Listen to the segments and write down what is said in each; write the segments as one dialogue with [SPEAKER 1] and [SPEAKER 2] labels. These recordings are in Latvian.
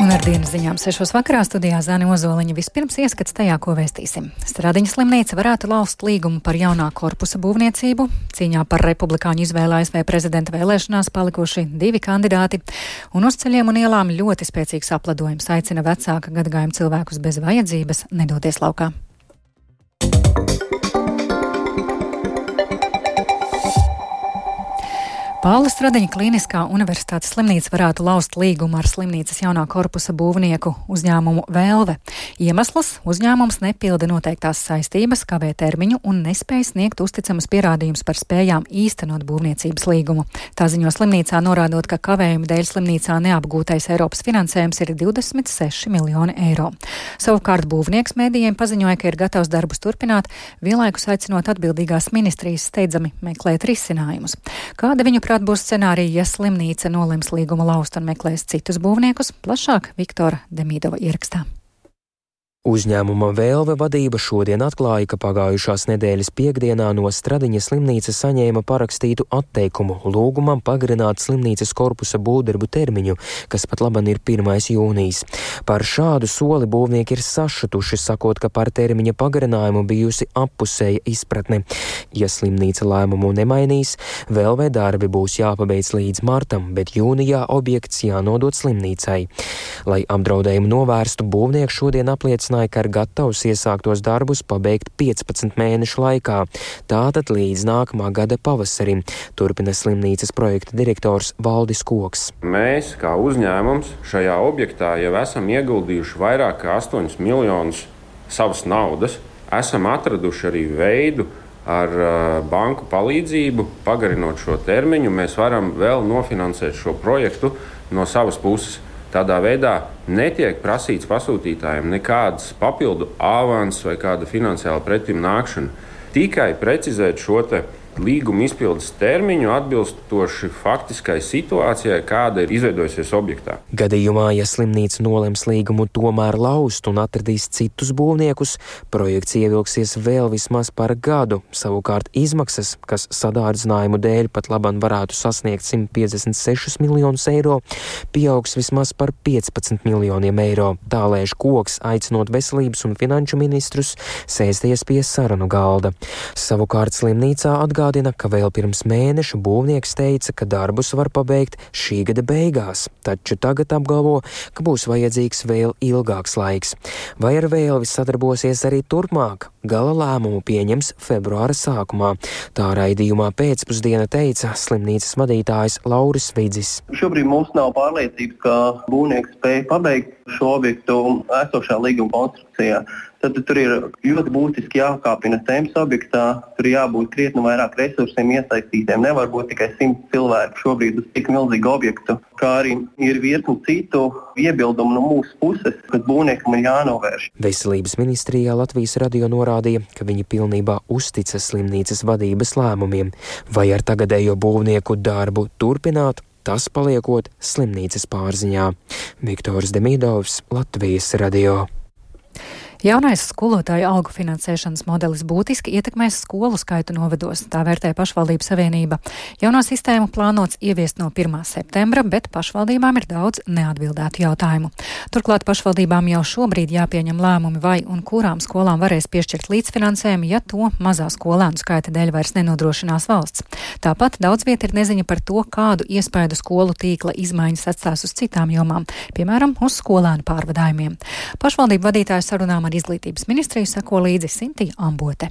[SPEAKER 1] Un ar dienas ziņām 6. vakarā studijā Zāne Ozoliņa vispirms ieskats tajā, ko vēstīsim. Stradiņa slimnīca varētu laust līgumu par jaunā korpusa būvniecību. Cīņā par republikāņu izvēlu ASV prezidenta vēlēšanās palikuši divi kandidāti. Un uz ceļiem un ielām ļoti spēcīgs apladojums aicina vecāka gadagājuma cilvēkus bez vajadzības nedoties laukā. Pāvila Stradiņa Kliniskā universitātes slimnīca varētu laust līgumu ar slimnīcas jaunā korpusa būvnieku uzņēmumu Vēlve. Iemesls - uzņēmums nepilda noteiktās saistības, kavē termiņu un nespēj sniegt uzticamas pierādījumus par spējām īstenot būvniecības līgumu. Tā ziņo slimnīcā norādot, ka kavējuma dēļ slimnīcā neapgūtais Eiropas finansējums ir 26 miljoni eiro. Savukārt būvnieks mēdījiem paziņoja, ka ir gatavs darbus turpināt, vienlaikus aicinot atbildīgās ministrijas steidzami meklēt risinājumus. Kāda viņu Kādi būs scenāriji, ja slimnīca nolems līguma laust un meklēs citus būvniekus? Plašāk Viktora Demīdova ierakstā.
[SPEAKER 2] Uzņēmuma Vēlve vadība šodien atklāja, ka pagājušās nedēļas piekdienā no Stradiņa slimnīcas saņēma parakstītu atteikumu lūgumam pagarināt slimnīcas korpusa būvdarbu termiņu, kas pat laban ir 1. jūnijas. Par šādu soli būvnieki ir sašutuši, sakot, ka par termiņa pagarinājumu bijusi appusēja izpratne. Ja slimnīca lēmumu nemainīs, Vēlvē darbi būs jāpabeidz līdz martam, bet jūnijā objekts jānodot slimnīcai. Lai apdraudējumu novērstu, būvnieki šodien apliecina apliecināja, ka ir gatavs iesāktos darbus pabeigt 15 mēnešu laikā, tātad līdz nākamā gada pavasarim, turpina slimnīcas projekta direktors Valdis Koks.
[SPEAKER 3] Mēs, kā uzņēmums, šajā objektā jau esam ieguldījuši vairāk kā 8 miljonus savas naudas, esam atraduši arī veidu, ar uh, banku palīdzību, pagarinot šo termiņu, mēs varam vēl nofinansēt šo projektu no savas puses. Tādā veidā netiek prasīts pasūtītājiem nekādas papildu avans vai kāda finansiāla pretim nākšana. Tikai precizēt šo līguma izpildes termiņu atbilstoši faktiskai situācijai, kāda ir izveidojusies objektā.
[SPEAKER 2] Gadījumā, ja slimnīca nolems līgumu tomēr laust un atradīs citus būvniekus, projekts ievilksies vēl vismaz par gadu. Savukārt izmaksas, kas sadārdzinājumu dēļ pat labam varētu sasniegt 156 miljonus eiro, pieaugs vismaz par 15 miljoniem eiro. Tālēž koks, aicinot veselības un finanšu ministrus sēsties pie sarunu galda. Savukārt slimnīcā atgādājot, atgādina, ka vēl pirms mēneša būvnieks teica, ka darbus var pabeigt šī gada beigās, taču tagad apgalvo, ka būs vajadzīgs vēl ilgāks laiks. Vai ar vēlvi sadarbosies arī turpmāk? Gala lēmumu pieņems februāra sākumā. Tā raidījumā pēcpusdiena teica slimnīcas vadītājs Lauris Vidzis.
[SPEAKER 4] Šobrīd mums nav pārliecības, ka būvnieks spēj pabeigt šo objektu esošā līguma konstrukcijā. Tad tur ir ļoti būtiski jākāpina temps objektā, tur jābūt krietni vairāk resursiem iesaistītiem. Nevar būt tikai 100 cilvēku šobrīd uz tik milzīgu objektu, kā arī ir virkni citu iebildumu no mūsu puses, kad būvniekam ir jānovērš.
[SPEAKER 2] Veselības ministrijā Latvijas radio norādīja, ka viņi pilnībā uzticas slimnīcas vadības lēmumiem, vai ar tagadējo būvnieku darbu turpināt. Tas paliekot slimnīcas pārziņā. Viktors Demidovs, Latvijas radio.
[SPEAKER 1] Jaunais skolotāju algu finansēšanas modelis būtiski ietekmēs skolu skaitu novados, tā vērtē pašvaldību savienība. Jauno sistēmu plānots ieviest no 1. septembra, bet pašvaldībām ir daudz neatbildētu jautājumu. Turklāt pašvaldībām jau šobrīd jāpieņem lēmumi, vai un kurām skolām varēs piešķirt līdzfinansējumu, ja to mazā skolēnu skaita dēļ vairs nenodrošinās valsts. Tāpat daudz vieta ir neziņa par to, kādu iespēju skolu tīkla izmaiņas atstās uz citām jomām, piemēram, uz skolēnu pārvadājumiem. Pašvaldību vadītāju sarunām ar izglītības ministriju sako līdzi Sintīja Ambote.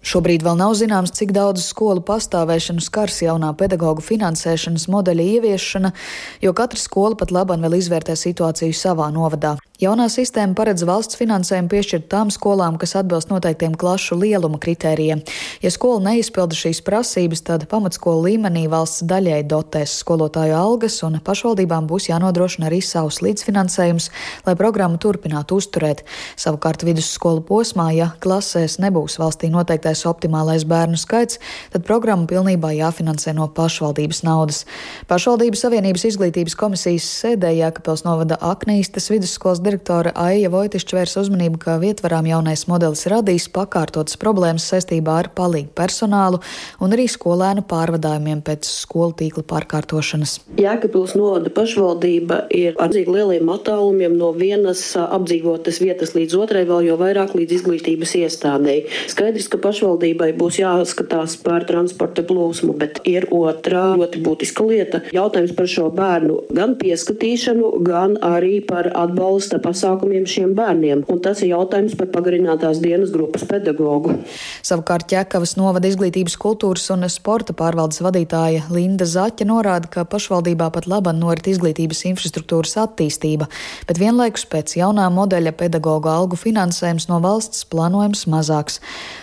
[SPEAKER 5] Šobrīd vēl nav zināms, cik daudz skolu pastāvēšanu skars jaunā pedagoģu finansēšanas modeļa ieviešana, jo katra skola pat labam vēl izvērtē situāciju savā novadā. Jaunā sistēma paredz valsts finansējumu piešķirt tām skolām, kas atbilst noteiktiem klašu lieluma kritērijiem. Ja skola neizpilda šīs prasības, tad pamatskolu līmenī valsts daļai dotēs skolotāju algas, un pašvaldībām būs jānodrošina arī savs līdzfinansējums, lai programmu turpinātu uzturēt. Savukārt vidusskolu posmā, ja klasēs nebūs valstī noteiktais noteiktais optimālais bērnu skaits, tad programma pilnībā jāfinansē no pašvaldības naudas. Pašvaldības Savienības izglītības komisijas sēdē Jēkabpils novada Aknīstas vidusskolas direktore Aija Vojtišķi vērs uzmanību, ka vietvarām jaunais modelis radīs pakārtotas problēmas saistībā ar palīgu personālu un arī skolēnu pārvadājumiem pēc skolu tīkla pārkārtošanas.
[SPEAKER 6] Jēkabpils novada pašvaldība ir ar dzīvi lieliem attālumiem no vienas apdzīvotas vietas līdz otrai, vēl jau vairāk līdz izglītības iestādēji. Skaidrs, ka pašvaldībai būs jāskatās par transporta plūsmu, bet ir otrā ļoti būtiska lieta - jautājums par šo bērnu gan pieskatīšanu, gan arī par atbalsta pasākumiem šiem bērniem. Un tas ir jautājums par pagarinātās dienas grupas pedagogu.
[SPEAKER 5] Savukārt Ķekavas novada izglītības kultūras un sporta pārvaldes vadītāja Linda Zaķa norāda, ka pašvaldībā pat laba norit izglītības infrastruktūras attīstība, bet vienlaikus pēc jaunā modeļa pedagoģa algu finansējums no valsts plānojams mazāks.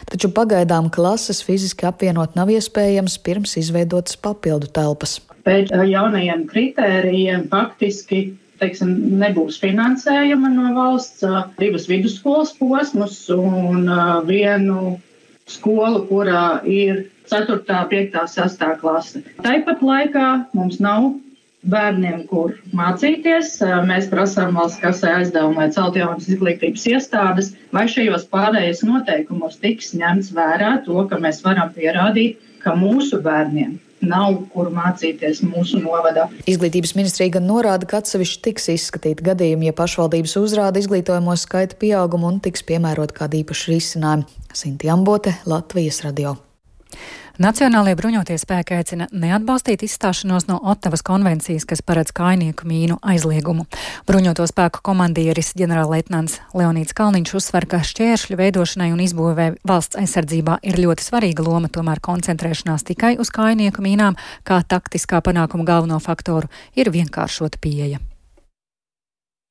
[SPEAKER 5] Taču pagaidām klases fiziski apvienot nav iespējams pirms izveidotas papildu telpas.
[SPEAKER 7] Pēc jaunajiem kritērijiem faktiski teiksim, nebūs finansējuma no valsts, divas vidusskolas posmus un vienu skolu, kurā ir 4., 5., 6. klase. Tāpat laikā mums nav bērniem, kur mācīties. Mēs prasām valsts kasē aizdevumu, lai celtu jaunas izglītības iestādes, vai šajos pārējais noteikumos tiks ņemts vērā to, ka mēs varam pierādīt, ka mūsu bērniem nav kur mācīties mūsu novadā.
[SPEAKER 5] Izglītības ministrija gan norāda, ka atsevišķi tiks izskatīti gadījumi, ja pašvaldības uzrāda izglītojamo skaita pieaugumu un tiks piemērot kādi īpaši risinājumi. Sinti Ambote, Latvijas radio.
[SPEAKER 1] Nacionālajie bruņotie spēki aicina neatbalstīt izstāšanos no Ottavas konvencijas, kas paredz kainieku mīnu aizliegumu. Bruņoto spēku komandieris ģenerālleitnants Leonīts Kalniņš uzsver, ka šķēršļu veidošanai un izbūvē valsts aizsardzībā ir ļoti svarīga loma, tomēr koncentrēšanās tikai uz kainieku mīnām, kā taktiskā panākuma galveno faktoru, ir vienkāršota pieeja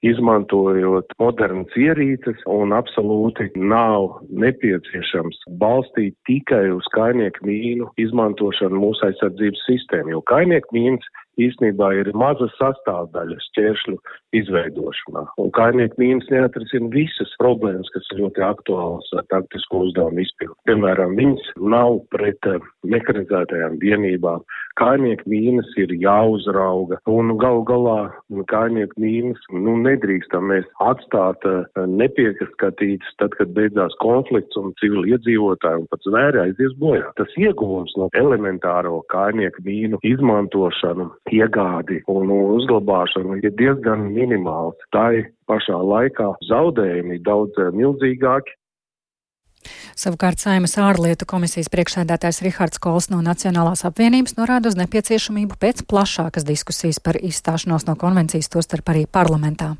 [SPEAKER 8] izmantojot modernas ierīces, un absolūti nav nepieciešams balstīt tikai uz kainieku mīnu izmantošanu mūsu aizsardzības sistēmu, jo kainieku mīnas īstenībā ir maza sastāvdaļa šķēršļu izveidošanā. Un kainieku mīnas neatrisina visas problēmas, kas ir ļoti aktuālas ar taktisko uzdevumu izpildu. Piemēram, viņas nav pret eh, mekanizētajām vienībām. Kainieku mīnas ir jāuzrauga, un gal galā kainieku mīnas nu, nedrīkstam mēs atstāt uh, nepiekaskatītas tad, kad beidzās konflikts un civili iedzīvotāji un pat zvēri aizies bojā. Tas ieguvums no elementāro kainieku mīnu izmantošanu iegādi un uzglabāšana ir diezgan minimāls. Tā ir pašā laikā zaudējumi daudz eh, milzīgāki.
[SPEAKER 1] Savukārt Saimas ārlietu komisijas priekšsēdētājs Rihards Kols no Nacionālās apvienības norāda uz nepieciešamību pēc plašākas diskusijas par izstāšanos no konvencijas, tostarp arī parlamentā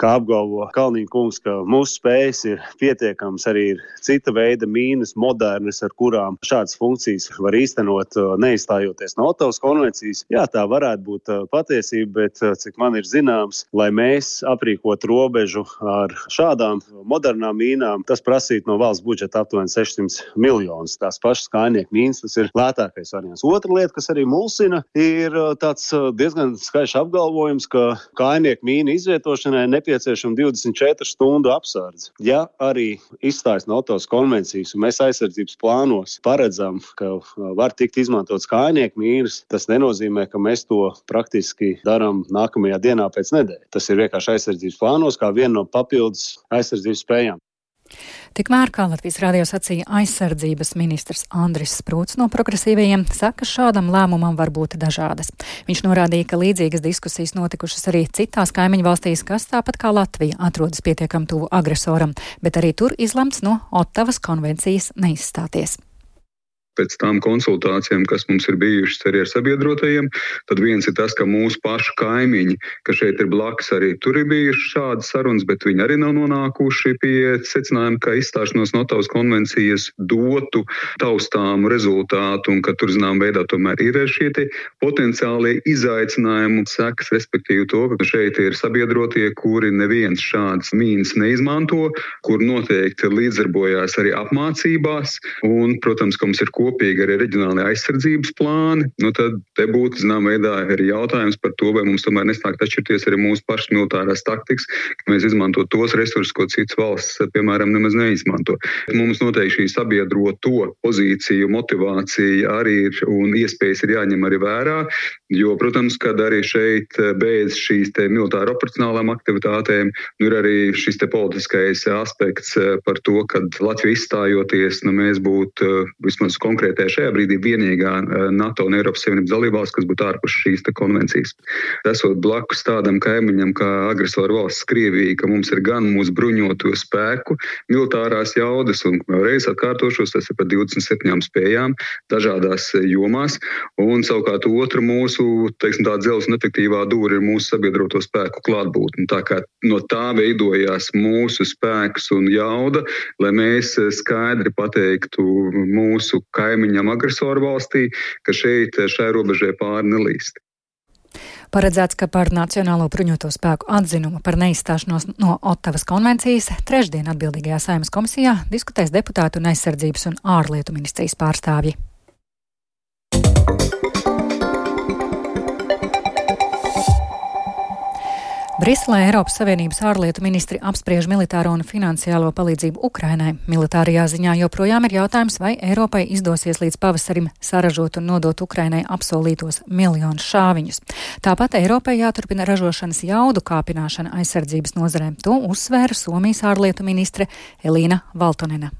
[SPEAKER 9] kā apgalvo Kalniņa kungs, ka mūsu spējas ir pietiekamas, arī ir cita veida mīnas, modernas, ar kurām šādas funkcijas var īstenot, uh, neizstājoties no Otavas konvencijas. Jā, tā varētu būt uh, patiesība, bet uh, cik man ir zināms, lai mēs aprīkotu robežu ar šādām modernām mīnām, tas prasītu no valsts budžeta aptuveni 600 miljonus. Tās pašas kājnieku mīnas, tas ir lētākais variants. Otra lieta, kas arī mulsina, ir tāds diezgan skaļš apgalvojums, ka kājnieku mīnu izvietošanai nepieciešams nepieciešama 24 stundu apsardze. Ja arī izstājas no autos konvencijas, un mēs aizsardzības plānos paredzam, ka uh, var tikt izmantots kājnieku mīras, tas nenozīmē, ka mēs to praktiski darām nākamajā dienā pēc nedēļas. Tas ir vienkārši aizsardzības plānos, kā viena no papildus aizsardzības spējām.
[SPEAKER 1] Tikmēr, kā Latvijas rādio sacīja aizsardzības ministrs Andris Sprūts no progresīvajiem, saka, šādam lēmumam var būt dažādas. Viņš norādīja, ka līdzīgas diskusijas notikušas arī citās kaimiņu valstīs, kas tāpat kā Latvija atrodas pietiekam tuvu agresoram, bet arī tur izlemts no Ottavas konvencijas neizstāties
[SPEAKER 10] pēc tām konsultācijām, kas mums ir bijušas arī ar sabiedrotajiem, tad viens ir tas, ka mūsu pašu kaimiņi, kas šeit ir blakus, arī tur ir bijušas šādas sarunas, bet viņi arī nav nonākuši pie secinājuma, ka izstāšanos no Tautas konvencijas dotu taustāmu rezultātu un ka tur, zinām, veidā tomēr ir šie potenciālie izaicinājumi sekas, respektīvi to, ka šeit ir sabiedrotie, kuri neviens šādas mīnas neizmanto, kur noteikti līdzdarbojās arī apmācībās un, protams, ka mums ir kopīgi arī reģionālajā aizsardzības plāni, nu tad te būtu, zinām, veidā arī jautājums par to, vai mums tomēr nesnākt atšķirties arī mūsu pašas militārās taktikas, ka mēs izmanto tos resursus, ko citas valsts, piemēram, nemaz neizmanto. Mums noteikti šī sabiedroto pozīciju, motivācija arī ir un iespējas ir jāņem arī vērā, jo, protams, kad arī šeit bez šīs te militāra operacionālām aktivitātēm nu, ir arī šis te politiskais aspekts par to, ka Latvija izstājoties, nu, mēs būtu vismaz konkrētajā šajā brīdī vienīgā eh, NATO un Eiropas Savienības dalībvalsts, kas būtu ārpus šīs konvencijas. Esot blakus tādam kaimiņam kā agresoru valsts Krievija, ka mums ir gan mūsu bruņoto spēku, militārās jaudas, un vēlreiz atkārtošos, tas ir par 27 spējām dažādās jomās, un savukārt otra mūsu, teiksim, tā dzelzs un efektīvā dūra ir mūsu sabiedroto spēku klātbūtne. Tā kā no tā veidojās mūsu spēks un jauda, lai mēs skaidri pateiktu mūsu kaimiņam agresoru valstī, ka šeit šai robežai pāri nelīst.
[SPEAKER 1] Paredzēts, ka par Nacionālo bruņoto spēku atzinumu par neizstāšanos no Ottavas konvencijas trešdien atbildīgajā saimas komisijā diskutēs deputātu un aizsardzības un ārlietu ministrijas pārstāvji. Briselē Eiropas Savienības ārlietu ministri apspriež militāro un finansiālo palīdzību Ukrainai. Militārajā ziņā joprojām ir jautājums, vai Eiropai izdosies līdz pavasarim saražot un nodot Ukrainai apsolītos miljonus šāviņus. Tāpat Eiropai jāturpina ražošanas jaudu kāpināšana aizsardzības nozarēm. To uzsvēra Somijas ārlietu ministre Elīna Valtonena.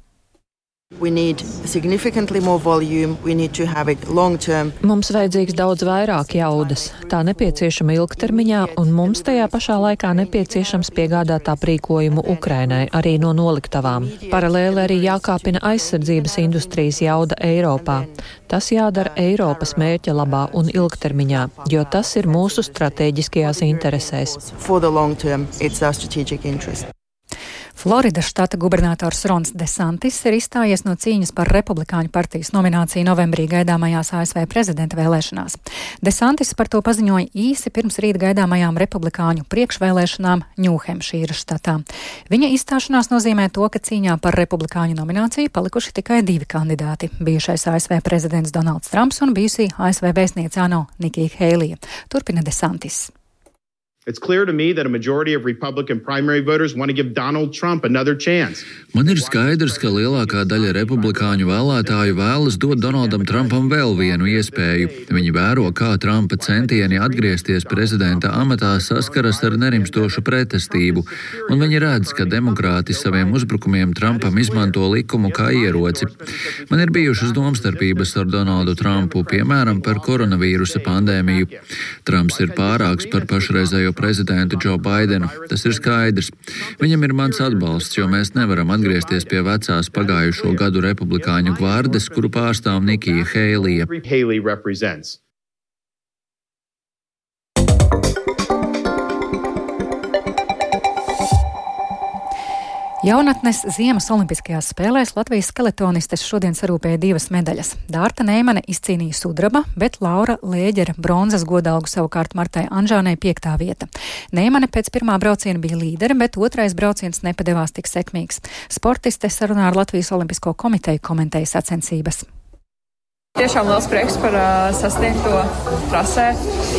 [SPEAKER 11] Mums vajadzīgs daudz vairāk jaudas. Tā nepieciešama ilgtermiņā, un mums tajā pašā laikā nepieciešams piegādāt aprīkojumu Ukrainai arī no noliktavām. Paralēli arī jākāpina aizsardzības industrijas jauda Eiropā. Tas jādara Eiropas mērķa labā un ilgtermiņā, jo tas ir mūsu strateģiskajās interesēs.
[SPEAKER 1] Floridas štata gubernators Rons Desantis ir izstājies no cīņas par Republikāņu partijas nomināciju novembrī gaidāmajās ASV prezidenta vēlēšanās. Desantis par to paziņoja īsi pirms rīt gaidāmajām Republikāņu priekšvēlēšanām Ņūhempšīras štatā. Viņa izstāšanās nozīmē to, ka cīņā par Republikāņu nomināciju palikuši tikai divi kandidāti - bijušais ASV prezidents Donalds Trumps un bijusī ASV vēstniece ANO Nikija Heilija. Turpina Desantis.
[SPEAKER 12] It's clear to me that a majority of Republican primary voters want to give Donald Trump another chance.
[SPEAKER 13] Man ir skaidrs, ka lielākā daļa republikāņu vēlētāju vēlas dot Donaldam Trumpam vēl vienu iespēju. Viņi vēro, kā Trumpa centieni atgriezties prezidenta amatā saskaras ar nerimstošu pretestību, un viņi redz, ka demokrāti saviem uzbrukumiem Trumpam izmanto likumu kā ieroci. Man ir bijušas domstarpības ar Donaldu Trumpu, piemēram, par koronavīrusa pandēmiju. Trumps ir pārāks par pašreizējo prezidentu Džo Baidenu. Tas ir skaidrs. Viņam ir mans atbalsts, jo mēs nevaram atgriezties pie vecās pagājušo gadu republikāņu gvardes, kuru pārstāv Nikija Heilija.
[SPEAKER 1] Jaunatnes Ziemas Olimpiskajās spēlēs Latvijas skeletonistes šodien sarūpēja divas medaļas. Dārta Neimane izcīnīja sudraba, bet Laura Lēģera bronzas godalgu savukārt Martai Anžānai piektā vieta. Neimane pēc pirmā brauciena bija līdere, bet otrais brauciens nepadevās tik sekmīgs. Sportiste sarunā ar Latvijas Olimpisko komiteju komentēja sacensības.
[SPEAKER 14] Tiešām liels prieks par uh, sasniegto trasē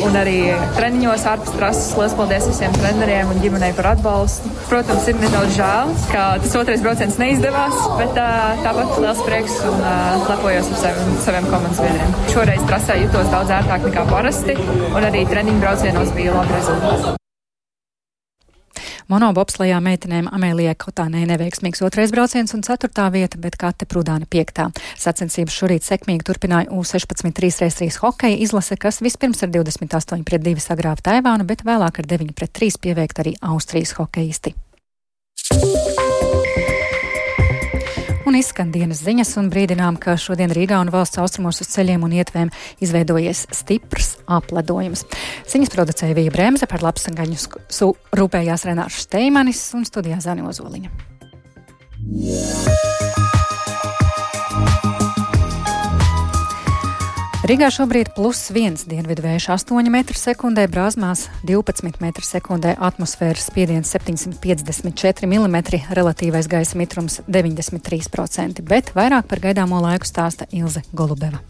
[SPEAKER 14] un arī treniņos ārpus trases. Lielas paldies visiem treneriem un ģimenei par atbalstu. Protams, ir nedaudz žēl, ka tas otrais brauciens neizdevās, bet uh, tāpat liels prieks un uh, lepojos ar sevi, saviem komandas biedriem. Šoreiz trasē jutos daudz ērtāk nekā parasti un arī treniņu braucienos bija labi rezultāti.
[SPEAKER 1] Monobobslajā meitenēm Amēlijai Kotānei neveiksmīgs otrais brauciens un ceturtā vieta, bet Kate Prudāna piektā. Sacensības šorīt sekmīgi turpināja U16 3x3 hokeja izlase, kas vispirms ar 28 pret 2 sagrāva Taivānu, bet vēlāk ar 9 pret 3 pieveikt arī Austrijas hokeisti un izskan dienas ziņas un brīdinām, ka šodien Rīgā un valsts austrumos uz ceļiem un ietvēm izveidojies stiprs apledojums. Ziņas producēja Vija Bremse par labsangaņu rūpējās Renāšu Steimanis un studijā Zani Ozoliņa. Yeah. Rīgā šobrīd plus 1 dienvidu vējš 8 m2, brāzmās 12 m2, atmosfēras spiediens 754 mm, relatīvais gaisa mitrums 93%, bet vairāk par gaidāmo laiku stāsta Ilze Golubeva.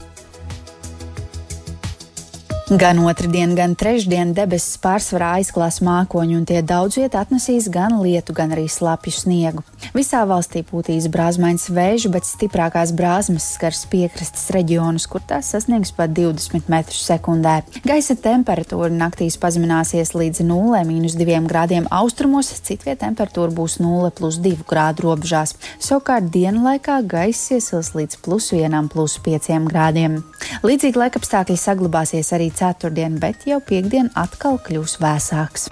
[SPEAKER 15] Gan otrdien, gan trešdien debesis pārsvarā aizklās mākoņi, un tie daudz vietā atnesīs gan lietu, gan arī slapju sniegu. Visā valstī pūtīs brāzmains vējš, bet stiprākās brāzmas skars piekrastes reģionus, kur tās sasniegs pat 20 metrus sekundē. Gaisa temperatūra naktīs pazemināsies līdz 0,2 grādiem austrumos, citviet temperatūra būs 0,2 grādu robežās. Savukārt dienlaikā gaisa iesils līdz plus 1,5 grādiem. Līdzīgi laikapstākļi saglabāsies arī ceturtdien, bet jau piekdien atkal kļūs vēsāks.